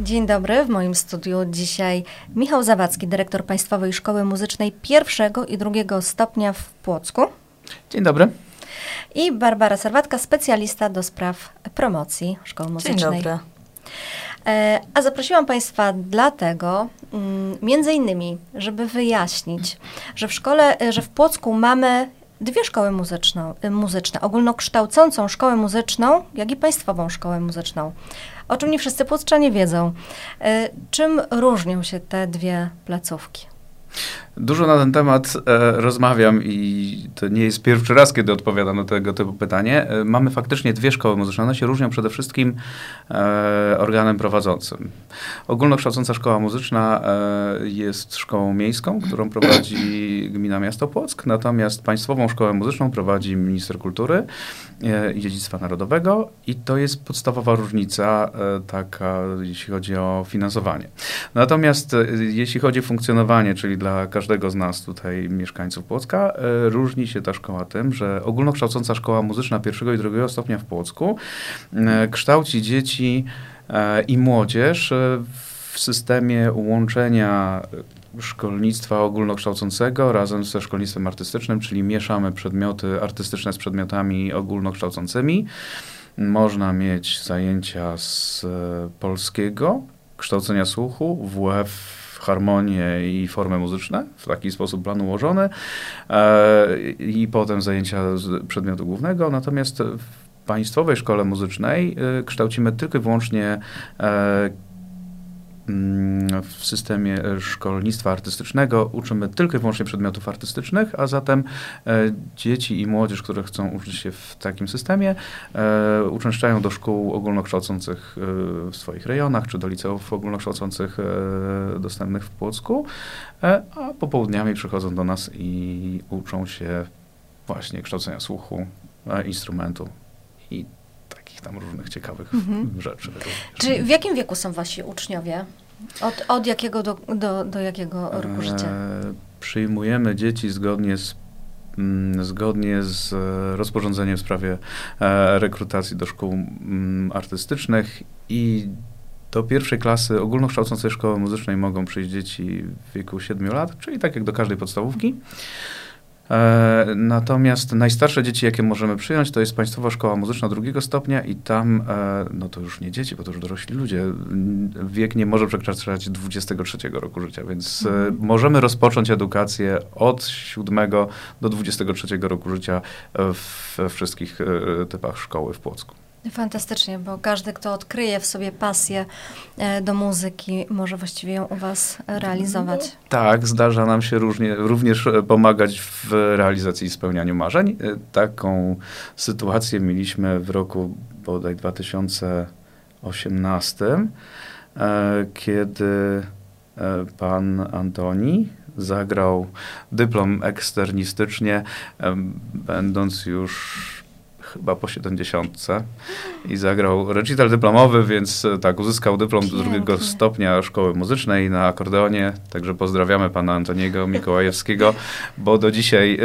Dzień dobry, w moim studiu dzisiaj Michał Zawadzki, dyrektor Państwowej Szkoły Muzycznej pierwszego i drugiego stopnia w Płocku. Dzień dobry. I Barbara Serwatka, specjalista do spraw promocji Szkoły Muzycznej. Dzień dobry. E, a zaprosiłam Państwa dlatego, mm, między innymi, żeby wyjaśnić, że w szkole, e, że w Płocku mamy dwie szkoły muzyczną, e, muzyczne, ogólnokształcącą szkołę muzyczną, jak i państwową szkołę muzyczną. O czym nie wszyscy płocczanie wiedzą. Czym różnią się te dwie placówki? Dużo na ten temat e, rozmawiam i to nie jest pierwszy raz, kiedy odpowiadam na tego typu pytanie. E, mamy faktycznie dwie szkoły muzyczne. One się różnią przede wszystkim e, organem prowadzącym. Ogólnokształcąca szkoła muzyczna e, jest szkołą miejską, którą prowadzi gmina miasto Płock, natomiast państwową szkołę muzyczną prowadzi minister kultury i dziedzictwa narodowego i to jest podstawowa różnica e, taka, jeśli chodzi o finansowanie. Natomiast jeśli chodzi o funkcjonowanie, czyli dla każdego z nas tutaj mieszkańców Płocka. E, różni się ta szkoła tym, że ogólnokształcąca szkoła muzyczna pierwszego i drugiego stopnia w Płocku e, kształci dzieci e, i młodzież w systemie łączenia szkolnictwa ogólnokształcącego razem ze szkolnictwem artystycznym, czyli mieszamy przedmioty artystyczne z przedmiotami ogólnokształcącymi. Można mieć zajęcia z polskiego, kształcenia słuchu, WF harmonię i formę muzyczne, w taki sposób plan ułożony e, i potem zajęcia z przedmiotu głównego, natomiast w Państwowej Szkole Muzycznej e, kształcimy tylko i wyłącznie e, w systemie szkolnictwa artystycznego uczymy tylko i wyłącznie przedmiotów artystycznych, a zatem e, dzieci i młodzież, które chcą uczyć się w takim systemie, e, uczęszczają do szkół ogólnokształcących e, w swoich rejonach, czy do liceów ogólnokształcących dostępnych w Płocku, a popołudniami przychodzą do nas i uczą się właśnie kształcenia słuchu, instrumentu i tam różnych ciekawych mhm. rzeczy. Czy w jakim wieku są wasi uczniowie? Od, od jakiego do, do, do jakiego roku życia? E, przyjmujemy dzieci zgodnie z mm, zgodnie z e, rozporządzeniem w sprawie e, rekrutacji do szkół mm, artystycznych i do pierwszej klasy ogólnokształcącej szkoły muzycznej mogą przyjść dzieci w wieku 7 lat, czyli tak jak do każdej podstawówki. E, natomiast najstarsze dzieci, jakie możemy przyjąć, to jest Państwowa Szkoła Muzyczna drugiego stopnia i tam, e, no to już nie dzieci, bo to już dorośli ludzie, wiek nie może przekraczać 23 roku życia, więc e, mhm. możemy rozpocząć edukację od 7 do 23 roku życia we wszystkich typach szkoły w Płocku. Fantastycznie, bo każdy, kto odkryje w sobie pasję e, do muzyki, może właściwie ją u Was realizować. Tak, zdarza nam się różnie, również pomagać w realizacji i spełnianiu marzeń. E, taką sytuację mieliśmy w roku bodaj 2018, e, kiedy pan Antoni zagrał dyplom eksternistycznie, będąc już chyba po 70 i zagrał recital dyplomowy, więc e, tak, uzyskał dyplom Pięknie. drugiego stopnia szkoły muzycznej na akordeonie, także pozdrawiamy pana Antoniego Mikołajewskiego, bo do dzisiaj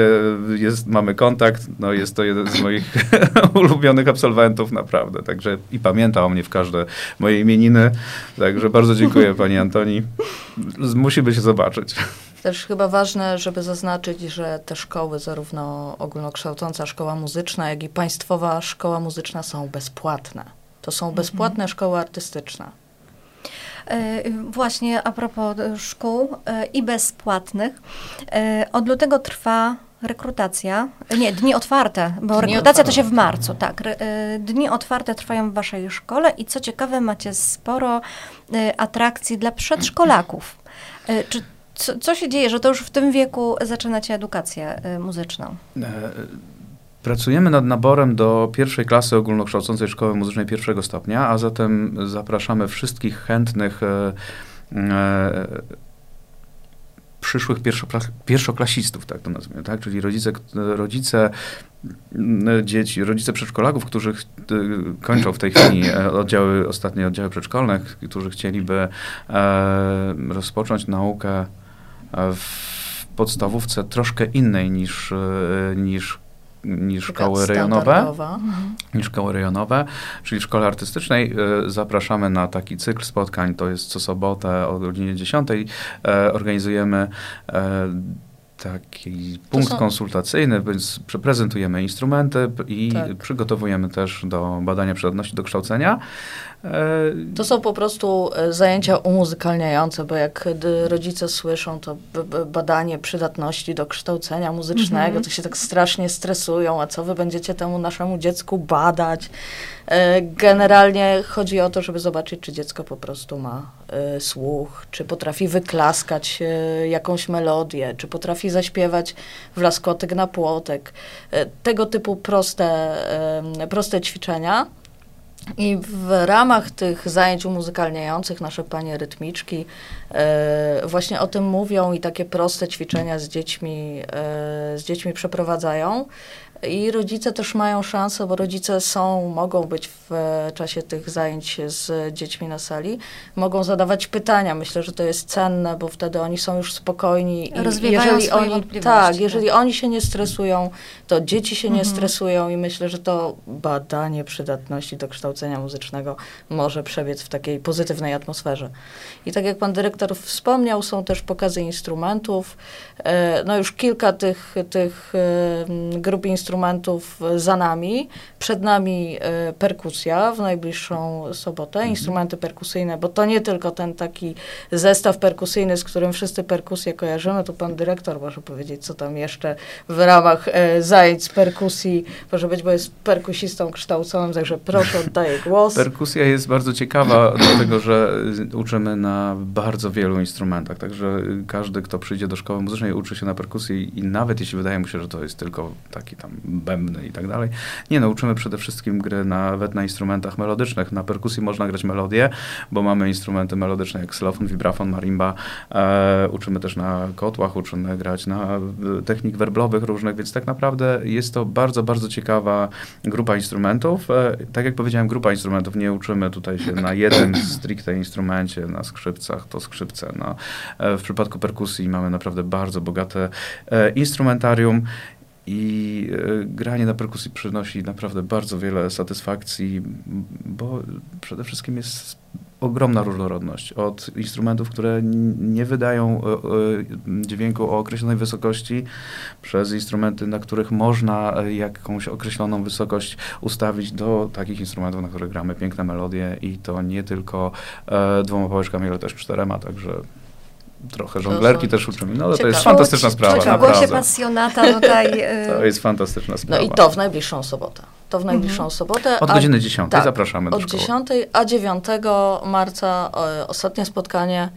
e, jest, mamy kontakt, no jest to jeden z moich ulubionych absolwentów naprawdę, także i pamięta o mnie w każde moje imieniny, także bardzo dziękuję pani Antoni. Musimy się zobaczyć. Też chyba ważne, żeby zaznaczyć, że te szkoły, zarówno ogólnokształcąca szkoła muzyczna, jak i państwowa szkoła muzyczna są bezpłatne. To są mhm. bezpłatne mhm. szkoły artystyczne. E, właśnie a propos szkół e, i bezpłatnych. E, od lutego trwa rekrutacja. Nie, dni otwarte, bo dni rekrutacja otwarte. to się w marcu, tak. Dni otwarte trwają w waszej szkole i co ciekawe macie sporo atrakcji dla przedszkolaków. Czy co, co się dzieje, że to już w tym wieku zaczynacie edukację y, muzyczną? E, pracujemy nad naborem do pierwszej klasy ogólnokształcącej szkoły muzycznej pierwszego stopnia, a zatem zapraszamy wszystkich chętnych e, e, przyszłych pierwszoklasistów, tak to nazwijmy, tak? czyli rodzice, rodzice dzieci, rodzice przedszkolaków, którzy kończą w tej chwili oddziały, ostatnie oddziały przedszkolne, którzy chcieliby rozpocząć naukę w podstawówce troszkę innej niż, e, niż niż szkoły rejonowe. Mhm. Niż szkoły rejonowe, czyli w szkole artystycznej y, zapraszamy na taki cykl spotkań, to jest co sobotę o godzinie 10. Y, organizujemy taki punkt są... konsultacyjny, więc przeprezentujemy instrumenty i tak. przygotowujemy też do badania przydatności do kształcenia. To są po prostu e, zajęcia umuzykalniające, bo jak rodzice słyszą to badanie przydatności do kształcenia muzycznego, mm -hmm. to się tak strasznie stresują, a co wy będziecie temu naszemu dziecku badać? E, generalnie chodzi o to, żeby zobaczyć, czy dziecko po prostu ma e, słuch, czy potrafi wyklaskać jakąś melodię, czy potrafi zaśpiewać w laskotek na płotek. Tego typu proste, proste ćwiczenia i w ramach tych zajęć umuzykalniających nasze panie rytmiczki e, właśnie o tym mówią i takie proste ćwiczenia z dziećmi, e, z dziećmi przeprowadzają. I rodzice też mają szansę, bo rodzice są, mogą być w czasie tych zajęć z dziećmi na sali, mogą zadawać pytania. Myślę, że to jest cenne, bo wtedy oni są już spokojni. I Rozwiewają jeżeli oni, tak, jeżeli tak. oni się nie stresują, to dzieci się mhm. nie stresują i myślę, że to badanie przydatności do kształcenia muzycznego może przebiec w takiej pozytywnej atmosferze. I tak jak pan dyrektor wspomniał, są też pokazy instrumentów. E, no już kilka tych, tych grup instrumentów instrumentów za nami. Przed nami e, perkusja w najbliższą sobotę, mhm. instrumenty perkusyjne, bo to nie tylko ten taki zestaw perkusyjny, z którym wszyscy perkusję kojarzymy. Tu pan dyrektor może powiedzieć, co tam jeszcze w ramach e, zajęć z perkusji może być, bo jest perkusistą kształconym, także proszę, oddaję głos. Perkusja jest bardzo ciekawa, dlatego że uczymy na bardzo wielu instrumentach, także każdy, kto przyjdzie do szkoły muzycznej, uczy się na perkusji i nawet jeśli wydaje mu się, że to jest tylko taki tam bębny i tak dalej. Nie, no uczymy przede wszystkim gry nawet na instrumentach melodycznych. Na perkusji można grać melodie, bo mamy instrumenty melodyczne jak xylofon, vibrafon, marimba. E, uczymy też na kotłach, uczymy grać na technik werblowych różnych, więc tak naprawdę jest to bardzo, bardzo ciekawa grupa instrumentów. E, tak jak powiedziałem, grupa instrumentów. Nie uczymy tutaj się na jednym stricte instrumencie, na skrzypcach, to skrzypce. No. E, w przypadku perkusji mamy naprawdę bardzo bogate e, instrumentarium i e, granie na perkusji przynosi naprawdę bardzo wiele satysfakcji, bo przede wszystkim jest ogromna różnorodność. Od instrumentów, które nie wydają e, e, dźwięku o określonej wysokości, przez instrumenty, na których można jakąś określoną wysokość ustawić, do takich instrumentów, na których gramy piękne melodie i to nie tylko dwoma pałeczkami, ale też czterema, także trochę żonglerki też uczymy. No to jest fantastyczna sprawa. Czuć głosie pasjonata tutaj. to jest fantastyczna sprawa. No i to w najbliższą sobotę. To w najbliższą mhm. sobotę. Od godziny 10 tak, zapraszamy do Od szkoły. 10, a 9 marca e, ostatnie spotkanie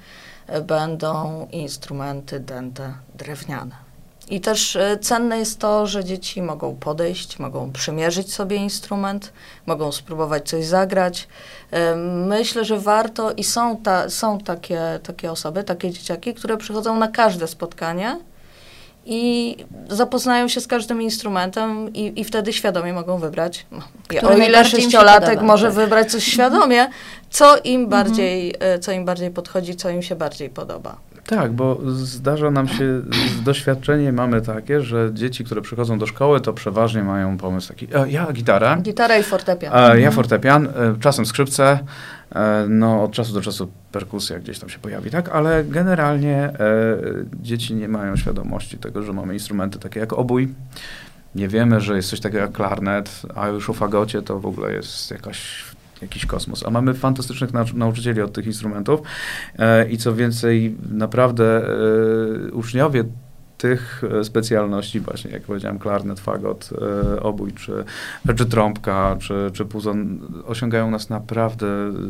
e, będą instrumenty dęte drewniane. I też e, cenne jest to, że dzieci mogą podejść, mogą przymierzyć sobie instrument, mogą spróbować coś zagrać. E, myślę, że warto i są, ta, są takie, takie osoby, takie dzieciaki, które przychodzą na każde spotkanie i zapoznają się z każdym instrumentem i, i wtedy świadomie mogą wybrać. No, o ile sześciolatek może tak. wybrać coś świadomie, co im, mhm. bardziej, mhm. co im bardziej podchodzi, co im się bardziej podoba. Tak, bo zdarza nam się, doświadczenie mamy takie, że dzieci, które przychodzą do szkoły, to przeważnie mają pomysł taki, e, ja gitara. Gitara i fortepian. E, ja mhm. fortepian, e, czasem skrzypce, e, no od czasu do czasu perkusja gdzieś tam się pojawi, tak? Ale generalnie dzieci nie mają świadomości tego, że mamy instrumenty takie jak obój. Nie wiemy, że jest coś takiego jak klarnet, a już o fagocie to w ogóle jest jakaś jakiś kosmos. A mamy fantastycznych nauczycieli od tych instrumentów e, i co więcej, naprawdę e, uczniowie tych e, specjalności, właśnie jak powiedziałem, klarnet, fagot, e, obój, czy, czy trąbka, czy, czy puzon, osiągają nas naprawdę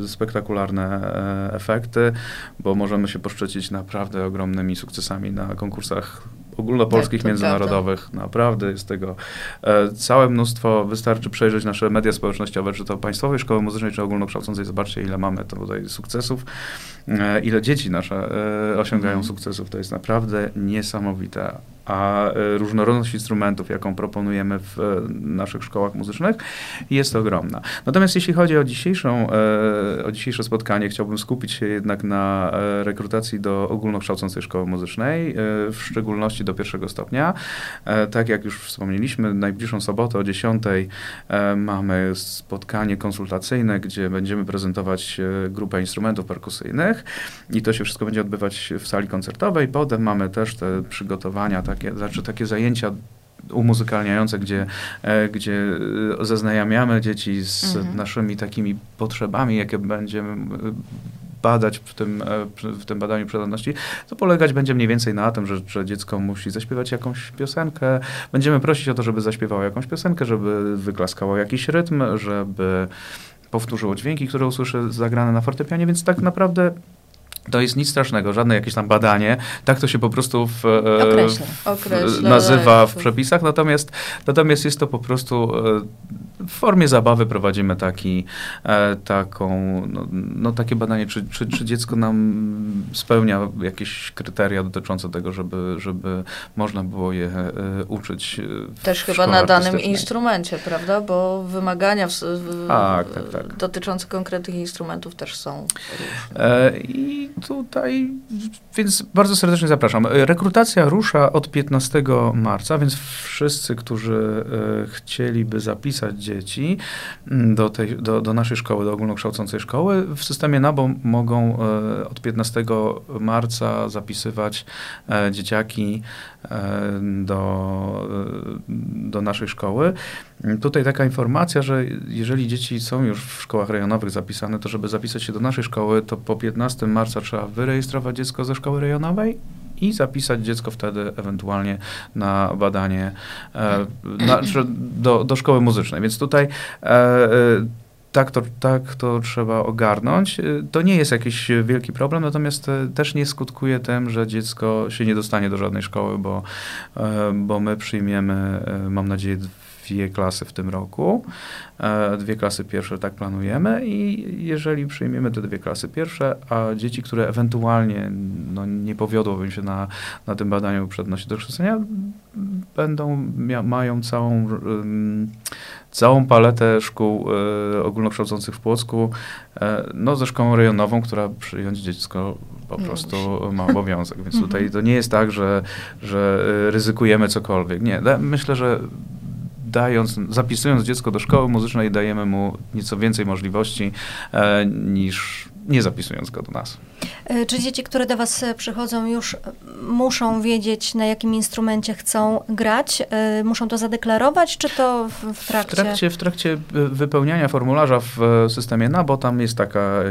spektakularne e, efekty, bo możemy się poszczycić naprawdę ogromnymi sukcesami na konkursach ogólnopolskich, tak, międzynarodowych. Prawda. Naprawdę jest tego e, całe mnóstwo. Wystarczy przejrzeć nasze media społecznościowe, czy to Państwowej Szkoły Muzycznej, czy ogólnokształcącej. Zobaczcie, ile mamy tutaj sukcesów, e, ile dzieci nasze e, osiągają mhm. sukcesów. To jest naprawdę niesamowite. A różnorodność instrumentów, jaką proponujemy w naszych szkołach muzycznych, jest ogromna. Natomiast jeśli chodzi o, dzisiejszą, o dzisiejsze spotkanie, chciałbym skupić się jednak na rekrutacji do ogólnokształcącej szkoły muzycznej, w szczególności do pierwszego stopnia. Tak jak już wspomnieliśmy, najbliższą sobotę o 10 mamy spotkanie konsultacyjne, gdzie będziemy prezentować grupę instrumentów perkusyjnych i to się wszystko będzie odbywać w sali koncertowej. Potem mamy też te przygotowania, takie, znaczy takie zajęcia umuzykalniające, gdzie, e, gdzie zaznajamiamy dzieci z mhm. naszymi takimi potrzebami, jakie będziemy badać w tym, e, w tym badaniu przydatności, to polegać będzie mniej więcej na tym, że, że dziecko musi zaśpiewać jakąś piosenkę. Będziemy prosić o to, żeby zaśpiewało jakąś piosenkę, żeby wyklaskało jakiś rytm, żeby powtórzyło dźwięki, które usłyszy zagrane na fortepianie, więc tak naprawdę to jest nic strasznego, żadne jakieś tam badanie. Tak to się po prostu w, e, w, nazywa w przepisach, natomiast, natomiast jest to po prostu e, w formie zabawy prowadzimy taki, e, taką, no, no, takie badanie, czy, czy, czy, dziecko nam spełnia jakieś kryteria dotyczące tego, żeby, żeby można było je uczyć. Też chyba na danym instrumencie, prawda? Bo wymagania w, w, tak, tak, tak. dotyczące konkretnych instrumentów też są różne. E, I tutaj, więc bardzo serdecznie zapraszam. Rekrutacja rusza od 15 marca, więc wszyscy, którzy e, chcieliby zapisać dzieci mm, do, tej, do, do naszej szkoły, do ogólnokształcącej szkoły, w systemie NABO mogą e, od 15 marca zapisywać e, dzieciaki do, do naszej szkoły. Tutaj taka informacja, że jeżeli dzieci są już w szkołach rejonowych zapisane, to żeby zapisać się do naszej szkoły, to po 15 marca trzeba wyrejestrować dziecko ze szkoły rejonowej i zapisać dziecko wtedy ewentualnie na badanie e, na, do, do szkoły muzycznej. Więc tutaj e, e, tak to, tak to trzeba ogarnąć. To nie jest jakiś wielki problem, natomiast też nie skutkuje tym, że dziecko się nie dostanie do żadnej szkoły, bo, bo my przyjmiemy, mam nadzieję, dwie klasy w tym roku. E, dwie klasy pierwsze tak planujemy i jeżeli przyjmiemy te dwie klasy pierwsze, a dzieci, które ewentualnie no, nie powiodłoby się na, na tym badaniu przedności do kształcenia, będą, mają całą, całą paletę szkół um, ogólnokształcących w Płocku, um, no ze szkołą rejonową, która przyjąć dziecko po prostu ma obowiązek. Więc tutaj mhm. to nie jest tak, że, że ryzykujemy cokolwiek. Nie, myślę, że dając, zapisując dziecko do szkoły muzycznej, dajemy mu nieco więcej możliwości e, niż nie zapisując go do nas. E, czy dzieci, które do Was e, przychodzą, już e, muszą wiedzieć, na jakim instrumencie chcą grać? Muszą to zadeklarować, czy to w, trakcie? W trakcie, w trakcie wypełniania formularza w systemie NABO tam jest taka,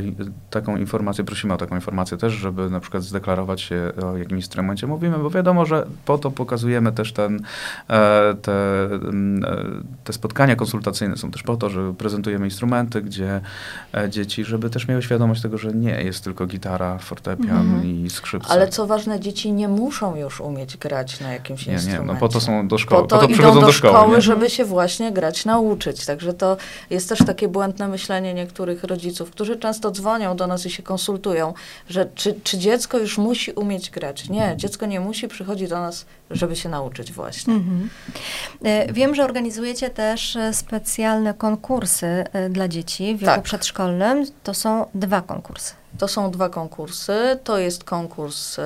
taką informację, prosimy o taką informację też, żeby na przykład zdeklarować się, o jakim instrumencie mówimy, bo wiadomo, że po to pokazujemy też ten, te, te spotkania konsultacyjne są też po to, że prezentujemy instrumenty, gdzie dzieci, żeby też miały świadomość tego, że nie jest tylko gitara, fortepian mhm. i skrzypce. Ale co ważne, dzieci nie muszą już umieć grać na jakimś nie, instrumencie. Nie, no po to są do szkoły, po to, po to przychodzą do, do szkoły, szkoły żeby się właśnie grać nauczyć. Także to jest też takie błędne myślenie niektórych rodziców, którzy często dzwonią do nas i się konsultują, że czy, czy dziecko już musi umieć grać. Nie, dziecko nie musi, przychodzi do nas, żeby się nauczyć właśnie. Mhm. E, wiem, że organizujecie też e, specjalne konkursy e, dla dzieci w wieku tak. przedszkolnym. To są dwa konkursy. To są dwa konkursy. To jest konkurs y,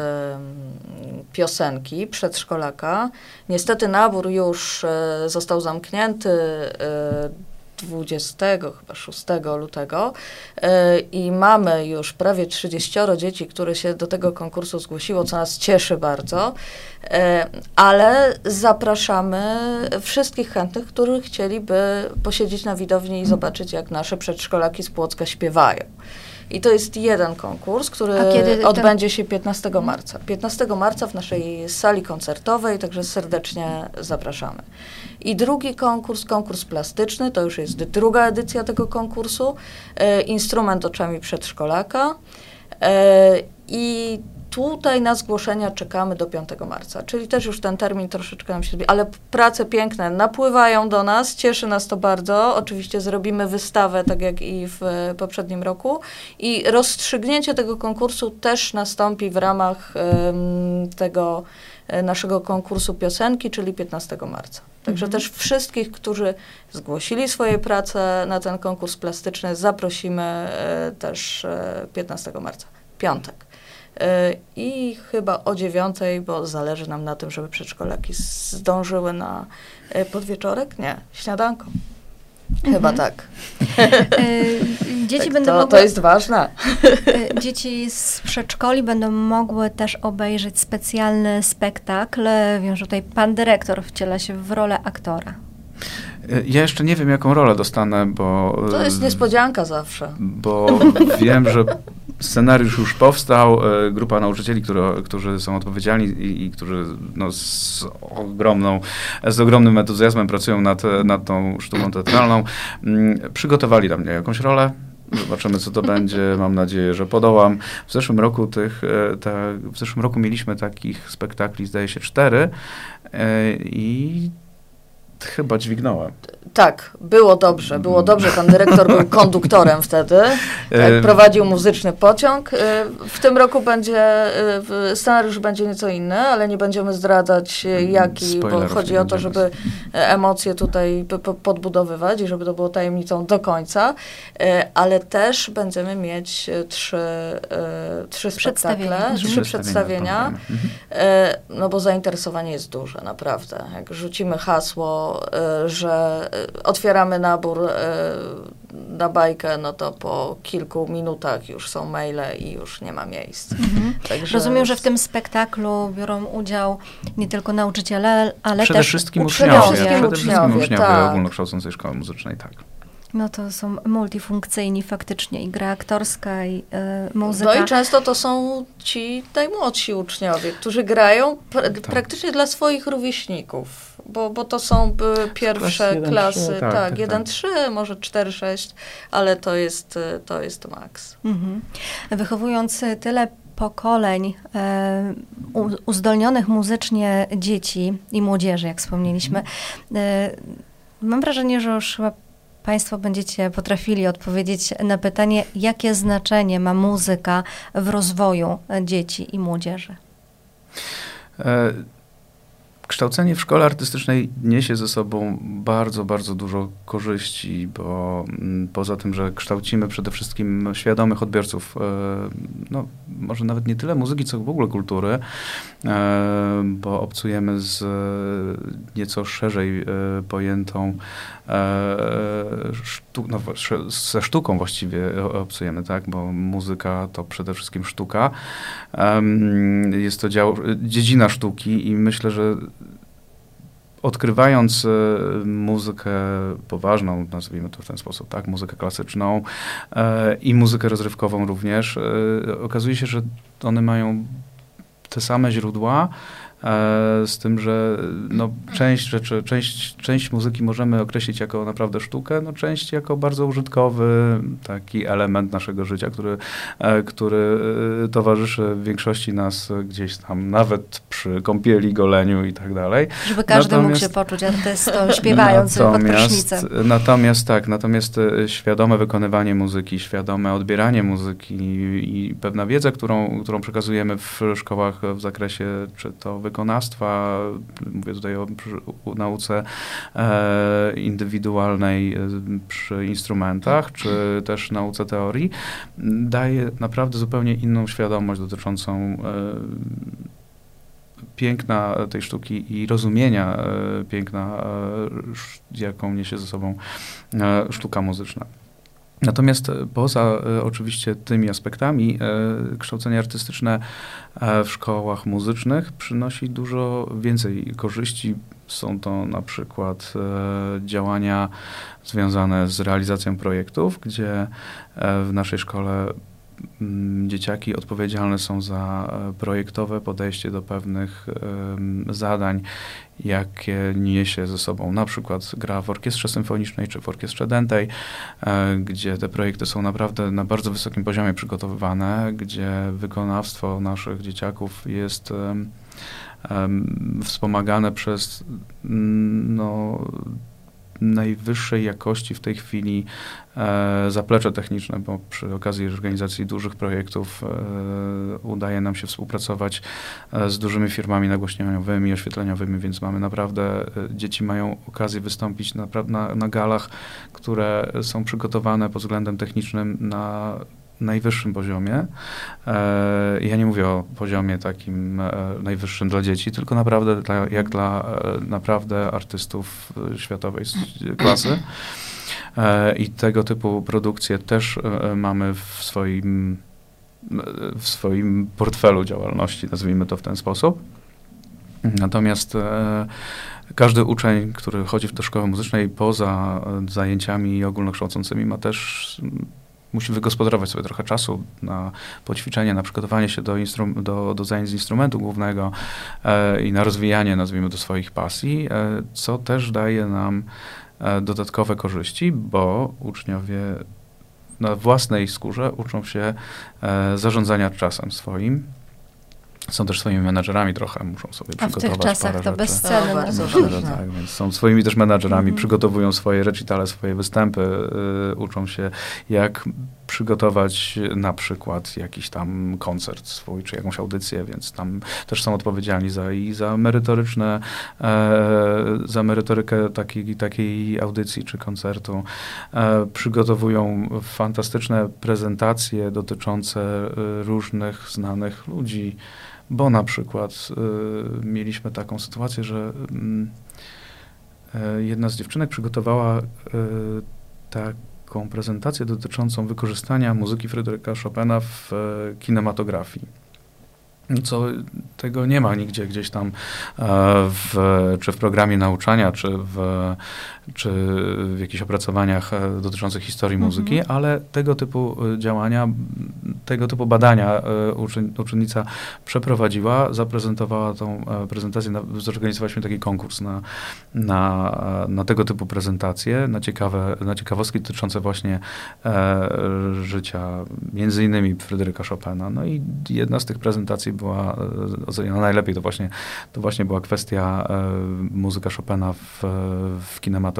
piosenki przedszkolaka. Niestety nabór już y, został zamknięty y, 20 chyba 6 lutego i mamy już prawie 30 dzieci, które się do tego konkursu zgłosiło, co nas cieszy bardzo, ale zapraszamy wszystkich chętnych, którzy chcieliby posiedzieć na widowni i zobaczyć, jak nasze przedszkolaki z Płocka śpiewają. I to jest jeden konkurs, który odbędzie się 15 mhm. marca. 15 marca w naszej sali koncertowej, także serdecznie zapraszamy. I drugi konkurs, konkurs plastyczny, to już jest druga edycja tego konkursu, e, instrument oczami przedszkolaka. E, I Tutaj na zgłoszenia czekamy do 5 marca, czyli też już ten termin troszeczkę nam się zbliży, ale prace piękne napływają do nas, cieszy nas to bardzo. Oczywiście zrobimy wystawę, tak jak i w poprzednim roku i rozstrzygnięcie tego konkursu też nastąpi w ramach um, tego naszego konkursu piosenki, czyli 15 marca. Także mhm. też wszystkich, którzy zgłosili swoje prace na ten konkurs plastyczny, zaprosimy też 15 marca, piątek. I chyba o dziewiątej, bo zależy nam na tym, żeby przedszkolaki zdążyły na podwieczorek? Nie, śniadanko. Chyba mhm. tak. E, dzieci tak, będą to, mogły, to jest ważne. E, dzieci z przedszkoli będą mogły też obejrzeć specjalny spektakl. Wiem, że tutaj pan dyrektor wciela się w rolę aktora. E, ja jeszcze nie wiem, jaką rolę dostanę, bo... To jest niespodzianka zawsze. Bo wiem, że Scenariusz już powstał, e, grupa nauczycieli, które, którzy są odpowiedzialni i, i którzy no, z, ogromną, z ogromnym entuzjazmem pracują nad, nad tą sztuką teatralną, mm, przygotowali dla mnie jakąś rolę. Zobaczymy, co to będzie. Mam nadzieję, że podołam. W zeszłym roku tych, e, te, w zeszłym roku mieliśmy takich spektakli, zdaje się, cztery e, i chyba dźwignąłem. Tak, było dobrze, było dobrze. Pan dyrektor był konduktorem wtedy, tak, prowadził muzyczny pociąg. E, w tym roku będzie, e, scenariusz będzie nieco inny, ale nie będziemy zdradzać e, jaki, bo chodzi o to, żeby emocje tutaj podbudowywać i żeby to było tajemnicą do końca, ale też będziemy mieć trzy, trzy spektakle, trzy przedstawienia, mhm. no bo zainteresowanie jest duże, naprawdę. Jak rzucimy hasło, że otwieramy nabór e, na bajkę, no to po kilku minutach już są maile i już nie ma miejsc. Mhm. Także Rozumiem, że w tym spektaklu biorą udział nie tylko nauczyciele, ale przede też wszystkim uczniowie. Przede wszystkim uczniowie, uczniowie tak. ogólnokształcącej szkoły muzycznej, tak. No to są multifunkcyjni faktycznie i gra aktorska i y, muzyka. No i często to są ci najmłodsi uczniowie, którzy grają pr tak. praktycznie dla swoich rówieśników bo, bo to są pierwsze Klas klasy, 1, tak, tak, 1-3, tak. może 4-6, ale to jest, to jest maks. Mhm. Wychowując tyle pokoleń e, uzdolnionych muzycznie dzieci i młodzieży, jak wspomnieliśmy, e, mam wrażenie, że już chyba Państwo będziecie potrafili odpowiedzieć na pytanie, jakie znaczenie ma muzyka w rozwoju dzieci i młodzieży. E Kształcenie w szkole artystycznej niesie ze sobą bardzo, bardzo dużo korzyści, bo mm, poza tym, że kształcimy przede wszystkim świadomych odbiorców, e, no, może nawet nie tyle muzyki, co w ogóle kultury, e, bo obcujemy z nieco szerzej e, pojętą sztu, no, ze sztuką właściwie obcujemy, tak, bo muzyka to przede wszystkim sztuka. Jest to dział, dziedzina sztuki i myślę, że odkrywając e, muzykę poważną, nazwijmy to w ten sposób, tak, muzykę klasyczną e, i muzykę rozrywkową również, e, okazuje się, że one mają te same źródła, E, z tym, że no, część rzeczy, część, część muzyki możemy określić jako naprawdę sztukę, no, część jako bardzo użytkowy taki element naszego życia, który, e, który e, towarzyszy większości nas gdzieś tam, nawet przy kąpieli, goleniu i tak dalej. Żeby każdy natomiast, mógł się poczuć artystą śpiewając pod prysznicem. Natomiast tak, natomiast świadome wykonywanie muzyki, świadome odbieranie muzyki i pewna wiedza, którą, którą przekazujemy w szkołach w zakresie czy to wykonawstwa, mówię tutaj o, nauce e, indywidualnej e, przy instrumentach, czy też nauce teorii, daje naprawdę zupełnie inną świadomość dotyczącą e, piękna tej sztuki i rozumienia piękna, jaką niesie ze sobą sztuka muzyczna. Natomiast e, poza e, oczywiście tymi aspektami, e, kształcenie artystyczne w szkołach muzycznych przynosi dużo więcej korzyści. Są to na przykład działania związane z realizacją projektów, gdzie w naszej szkole dzieciaki odpowiedzialne są za e, projektowe podejście do pewnych zadań, jakie niesie ze sobą na przykład gra w orkiestrze symfonicznej czy w orkiestrze dętej, e, gdzie te projekty są naprawdę na bardzo wysokim poziomie przygotowywane, gdzie wykonawstwo naszych dzieciaków jest wspomagane przez mm, no, najwyższej jakości w tej chwili e, zaplecze techniczne, bo przy okazji organizacji dużych projektów e, udaje nam się współpracować e, z dużymi firmami nagłośnieniowymi, oświetleniowymi, więc mamy naprawdę, e, dzieci mają okazję wystąpić na, na, na galach, które są przygotowane pod względem technicznym na najwyższym poziomie. E, ja nie mówię o poziomie takim e, najwyższym dla dzieci, tylko naprawdę dla, jak dla e, naprawdę artystów światowej klasy. I tego typu produkcje też mamy w swoim, w swoim portfelu działalności, nazwijmy to w ten sposób. Natomiast każdy uczeń, który chodzi w do szkoły muzycznej poza zajęciami ogólnokształcącymi ma też musi wygospodarować sobie trochę czasu na poćwiczenie, na przygotowanie się do, do, do zajęć z instrumentu głównego e, i na rozwijanie, nazwijmy to, swoich pasji, e, co też daje nam e, dodatkowe korzyści, bo uczniowie na własnej skórze uczą się e, zarządzania czasem swoim, są też swoimi menadżerami trochę, muszą sobie A przygotować w tych czasach to rzeczy. bezcenne. bardzo tak, więc są swoimi też menadżerami, mm. przygotowują swoje recitale, swoje występy, y, uczą się jak przygotować na przykład jakiś tam koncert swój, czy jakąś audycję, więc tam też są odpowiedzialni za, i za merytoryczne, e, za merytorykę takiej, takiej audycji czy koncertu. E, przygotowują fantastyczne prezentacje dotyczące e, różnych znanych ludzi, bo na przykład y, mieliśmy taką sytuację, że y, jedna z dziewczynek przygotowała y, taką prezentację dotyczącą wykorzystania muzyki Fryderyka Chopina w kinematografii. Co tego nie ma nigdzie gdzieś tam e, w, czy w programie nauczania, czy w, czy w jakichś opracowaniach e, dotyczących historii mhm. muzyki, ale tego typu e, działania, tego typu badania uczennica przeprowadziła, zaprezentowała tą prezentację, zorganizowaliśmy taki konkurs na, na, na tego typu prezentacje, na, ciekawe, na ciekawostki dotyczące właśnie życia, między innymi Fryderyka Chopina. No i jedna z tych prezentacji była e, oceniona najlepiej, to właśnie, to właśnie była kwestia e, muzyka Chopina w, w kinematografii.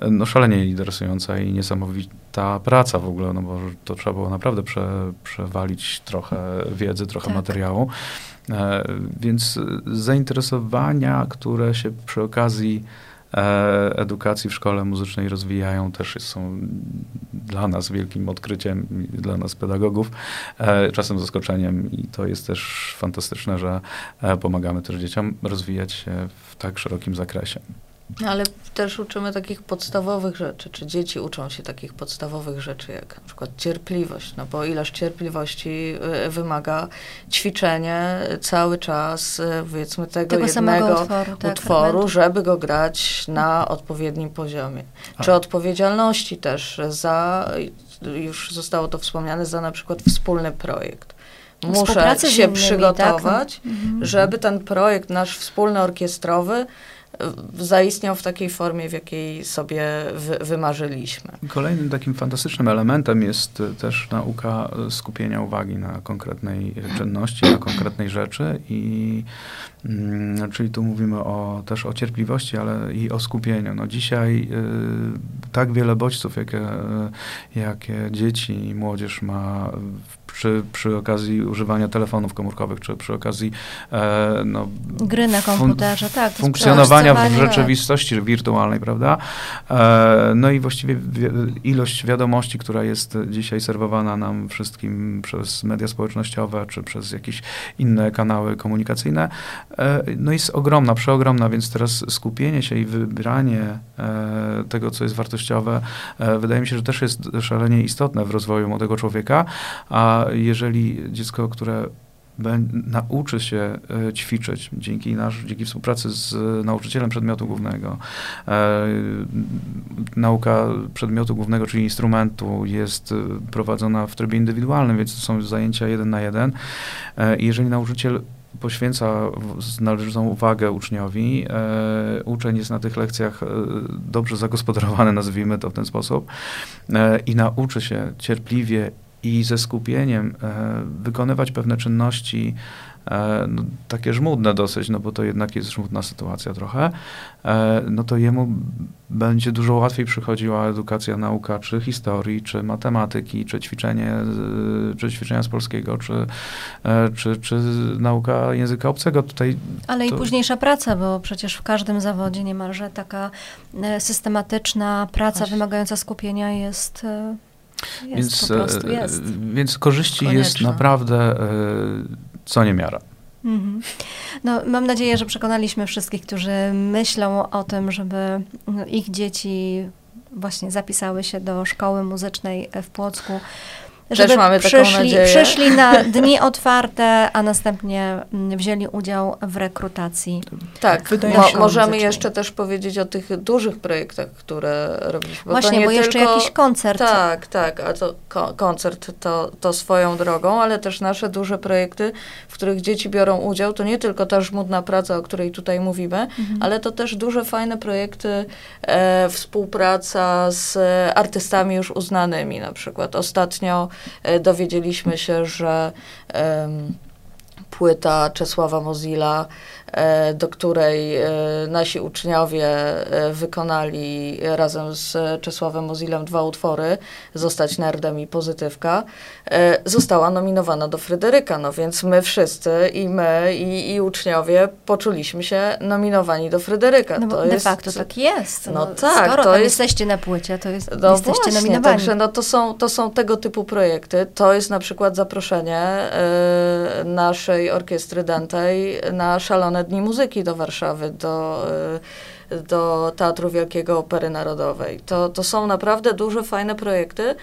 E, no szalenie interesująca i niesamowita praca w ogóle, no bo to trzeba było naprawdę prze, przewalić trochę wiedzy, trochę tak. materiału. Więc zainteresowania, które się przy okazji E, edukacji w szkole muzycznej rozwijają, też są dla nas wielkim odkryciem, dla nas pedagogów, e, czasem zaskoczeniem i to jest też fantastyczne, że e, pomagamy też dzieciom rozwijać się w tak szerokim zakresie. Ale też uczymy takich podstawowych rzeczy, czy dzieci uczą się takich podstawowych rzeczy, jak na przykład cierpliwość, no bo ilość cierpliwości y, wymaga ćwiczenie cały czas, y, powiedzmy, tego, tego jednego utworu, tak, utworu żeby go grać na odpowiednim poziomie. A. Czy odpowiedzialności też za, już zostało to wspomniane, za na przykład wspólny projekt muszę się innymi, przygotować, tak? Żeby ten projekt nasz wspólny orkiestrowy zaistniał w takiej formie, w jakiej sobie wy, wymarzyliśmy. Kolejnym takim fantastycznym elementem jest e, też nauka e, skupienia uwagi na konkretnej czynności, na konkretnej rzeczy i mm, czyli tu mówimy o, też o cierpliwości, ale i o skupieniu. No dzisiaj y, tak wiele bodźców, jakie, jakie dzieci i młodzież ma w przy, przy okazji używania telefonów komórkowych, czy przy okazji e, no, gry na komputerze, tak. Funkcjonowania w rzeczywistości wirtualnej, prawda? E, no i właściwie ilość wiadomości, która jest dzisiaj serwowana nam wszystkim przez media społecznościowe, czy przez jakieś inne kanały komunikacyjne, e, no jest ogromna, przeogromna, więc teraz skupienie się i wybranie e, tego, co jest wartościowe, e, wydaje mi się, że też jest szalenie istotne w rozwoju młodego człowieka, a jeżeli dziecko, które nauczy się e, ćwiczyć dzięki, nasz, dzięki współpracy z nauczycielem przedmiotu głównego. E, nauka przedmiotu głównego, czyli instrumentu jest e, prowadzona w trybie indywidualnym, więc to są zajęcia jeden na jeden. E, jeżeli nauczyciel poświęca należytą uwagę uczniowi. E, uczeń jest na tych lekcjach e, dobrze zagospodarowany, nazwijmy to w ten sposób, e, i nauczy się cierpliwie i ze skupieniem wykonywać pewne czynności E, no, takie żmudne dosyć, no bo to jednak jest żmudna sytuacja trochę, e, no to jemu będzie dużo łatwiej przychodziła edukacja, nauka, czy historii, czy matematyki, czy ćwiczenie, czy ćwiczenia z polskiego, czy, e, czy, czy nauka języka obcego. Tutaj Ale to... i późniejsza praca, bo przecież w każdym zawodzie niemalże taka systematyczna praca Właśnie. wymagająca skupienia jest jest, więc, prostu jest. Więc korzyści jest naprawdę co niemiara. Mhm. No, mam nadzieję, że przekonaliśmy wszystkich, którzy myślą o tym, żeby ich dzieci właśnie zapisały się do szkoły muzycznej w Płocku żeby przyszli, przyszli na dni otwarte, a następnie mm, wzięli udział w rekrutacji. Tak, mo możemy jeszcze też powiedzieć o tych dużych projektach, które robiliśmy. Właśnie, bo jeszcze tylko, jakiś koncert. Tak, tak, a to ko koncert to, to swoją drogą, ale też nasze duże projekty, w których dzieci biorą udział, to nie tylko ta żmudna praca, o której tutaj mówimy, mhm. ale to też duże, fajne projekty, e, współpraca z artystami już uznanymi, na przykład ostatnio dowiedzieliśmy się, że płyta Czesława Mozilla E, do której e, nasi uczniowie e, wykonali razem z Czesławem Mozilem dwa utwory, Zostać Nerdem i Pozytywka, została nominowana do Fryderyka, no więc my wszyscy i my i, i uczniowie poczuliśmy się nominowani do Fryderyka. No to de jest, facto tak jest. No, no tak. Skoro to jest, jesteście na płycie, to jest, no jesteście właśnie, nominowani. Także no to są, to są tego typu projekty. To jest na przykład zaproszenie y, naszej orkiestry Dantej na szalone Dni Muzyki do Warszawy, do, y, do Teatru Wielkiego Opery Narodowej. To, to są naprawdę duże, fajne projekty, y,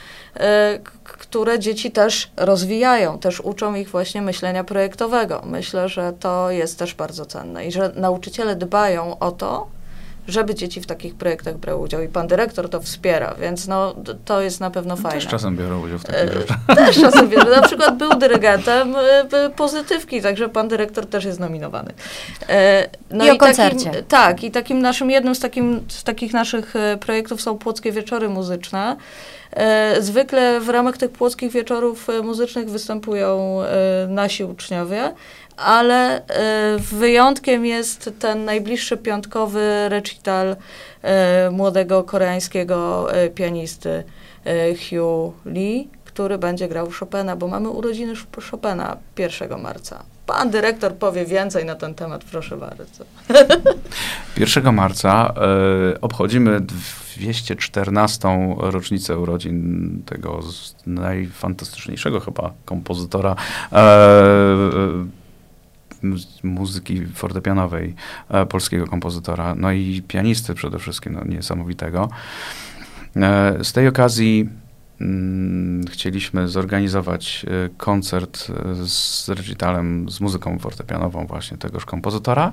które dzieci też rozwijają, też uczą ich właśnie myślenia projektowego. Myślę, że to jest też bardzo cenne i że nauczyciele dbają o to, żeby dzieci w takich projektach brały udział i pan dyrektor to wspiera, więc no, to jest na pewno fajne. Też czasem biorą udział w takich e, rzeczach. Też czasem biorą. Na przykład był dyrygentem e, pozytywki, także pan dyrektor też jest nominowany. E, no I, i o koncercie. Takim, tak, i takim naszym, jednym z, takim, z takich naszych projektów są Płockie Wieczory Muzyczne. Zwykle w ramach tych Płockich Wieczorów Muzycznych występują nasi uczniowie, ale wyjątkiem jest ten najbliższy piątkowy recital młodego koreańskiego pianisty Hugh Lee, który będzie grał Chopina, bo mamy urodziny Chopina 1 marca. Pan dyrektor powie więcej na ten temat, proszę bardzo. 1 marca y, obchodzimy 214. rocznicę urodzin tego najfantastyczniejszego chyba kompozytora y, muzyki fortepianowej e, polskiego kompozytora, no i pianisty przede wszystkim, no, niesamowitego. E, z tej okazji chcieliśmy zorganizować e, koncert z recitalem, z muzyką fortepianową właśnie tegoż kompozytora.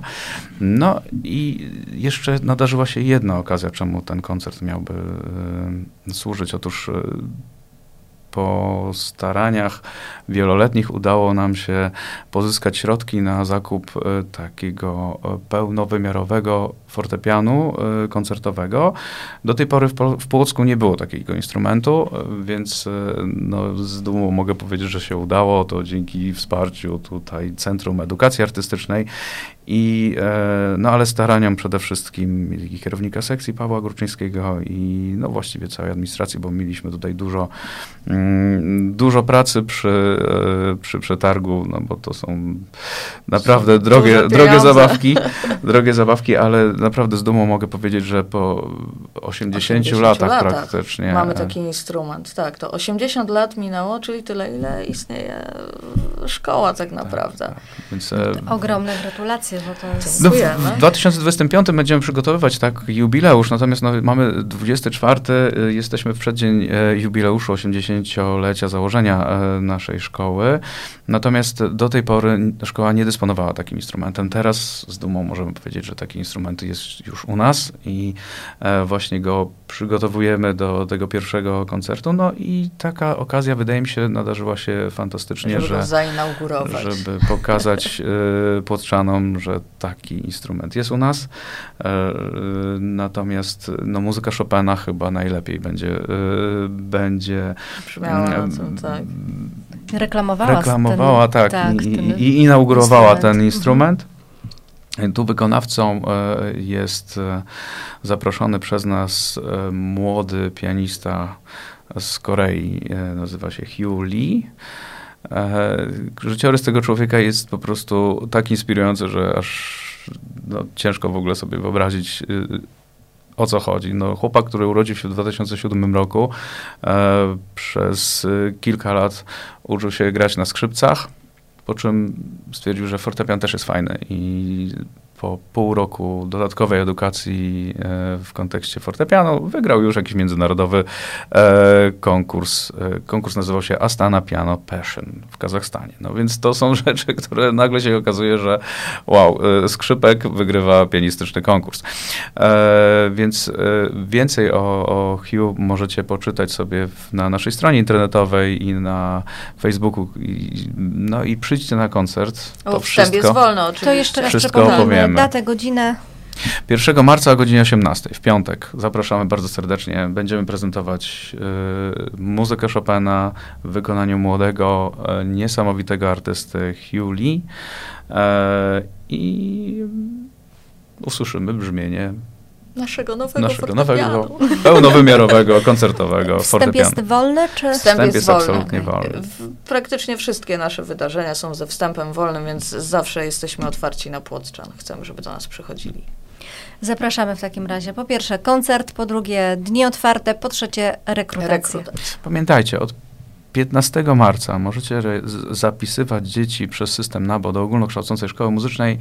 No i jeszcze nadarzyła się jedna okazja, czemu ten koncert miałby służyć. Otóż po staraniach wieloletnich udało nam się pozyskać środki na zakup e, takiego e, pełnowymiarowego fortepianu e, koncertowego. Do tej pory w, w Płocku nie było takiego instrumentu, więc no, z dumą mogę powiedzieć, że się udało. To dzięki wsparciu tutaj Centrum Edukacji Artystycznej i, no ale staraniom przede wszystkim kierownika sekcji Pawła Gruczyńskiego i no właściwie całej administracji, bo mieliśmy tutaj dużo mm, dużo pracy przy, e, przy przetargu, no bo to są naprawdę drogie, drogie zabawki, drogie zabawki, ale naprawdę z dumą mogę powiedzieć, że po 80, 80 latach, latach, praktycznie. Mamy taki instrument, tak, to 80 lat minęło, czyli tyle, ile istnieje szkoła tak naprawdę. Tak, tak. Więc, e, Ogromne gratulacje, bo to jest... No, w 2025 będziemy przygotowywać tak jubileusz, natomiast no, mamy 24, e, jesteśmy w przeddzień jubileuszu 80 dziesięciolecia założenia e, naszej szkoły. Natomiast do tej pory szkoła nie dysponowała takim instrumentem. Teraz z dumą możemy powiedzieć, że taki instrument jest już u nas i e, właśnie go przygotowujemy do tego pierwszego koncertu. No i taka okazja wydaje mi się nadarzyła się fantastycznie, żeby że, żeby pokazać y, że że taki instrument jest u nas. E, natomiast no, muzyka Chopina chyba najlepiej będzie, e, będzie mm, tak. reklamowała, reklamowała ten, tak, tak i, i, i, inaugurowała instrument. ten mhm. instrument. Tu wykonawcą jest zaproszony przez nas młody pianista z Korei, nazywa się Hugh Lee. Życiorys tego człowieka jest po prostu tak inspirujący, że aż no, ciężko w ogóle sobie wyobrazić, y, o co chodzi. No, chłopak, który urodził się w 2007 roku, e, przez y, kilka lat uczył się grać na skrzypcach, po czym stwierdził, że fortepian też jest fajny i po pół roku dodatkowej edukacji e, w kontekście fortepianu wygrał już jakiś międzynarodowy e, konkurs. E, konkurs nazywał się Astana Piano Passion w Kazachstanie. No więc to są rzeczy, które nagle się okazuje, że wow, skrzypek wygrywa pianistyczny konkurs. Więc więcej o, o Hugh możecie poczytać sobie na naszej stronie internetowej i na Facebooku. No i przyjdźcie na koncert. To o, wszystko, jest wolno oczywiście. To jeszcze raz wszystko opowiemy datę, godzinę. 1 marca o godzinie 18, w piątek. Zapraszamy bardzo serdecznie. Będziemy prezentować y, muzykę Chopina w wykonaniu młodego, y, niesamowitego artysty Hugh Lee. Y, I usłyszymy brzmienie naszego nowego naszego nowego, pełnowymiarowego, koncertowego Wstęp fortepianu. jest wolny, czy? Wstęp, Wstęp jest, jest absolutnie wolny. Praktycznie wszystkie nasze wydarzenia są ze wstępem wolnym, więc zawsze jesteśmy otwarci na Płotczan. Chcemy, żeby do nas przychodzili. Zapraszamy w takim razie. Po pierwsze koncert, po drugie dni otwarte, po trzecie rekrutacja. Pamiętajcie, od 15 marca możecie zapisywać dzieci przez system NABO do ogólnokształcącej szkoły muzycznej.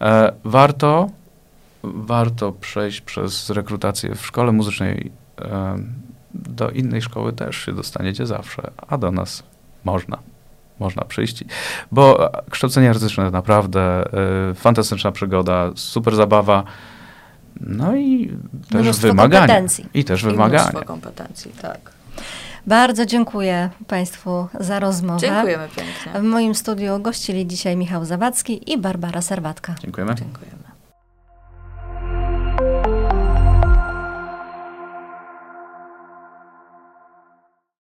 E, warto warto przejść przez rekrutację w szkole muzycznej. Do innej szkoły też się dostaniecie zawsze, a do nas można. Można przyjść, bo kształcenie artystyczne naprawdę y, fantastyczna przygoda, super zabawa. No i też Mnóstwo wymagania. Kompetencji. I też I wymagania. Mnóstwo kompetencji, tak. Bardzo dziękuję Państwu za rozmowę. Dziękujemy pięknie. W moim studiu gościli dzisiaj Michał Zawadzki i Barbara Serwatka. Dziękujemy. Dziękujemy.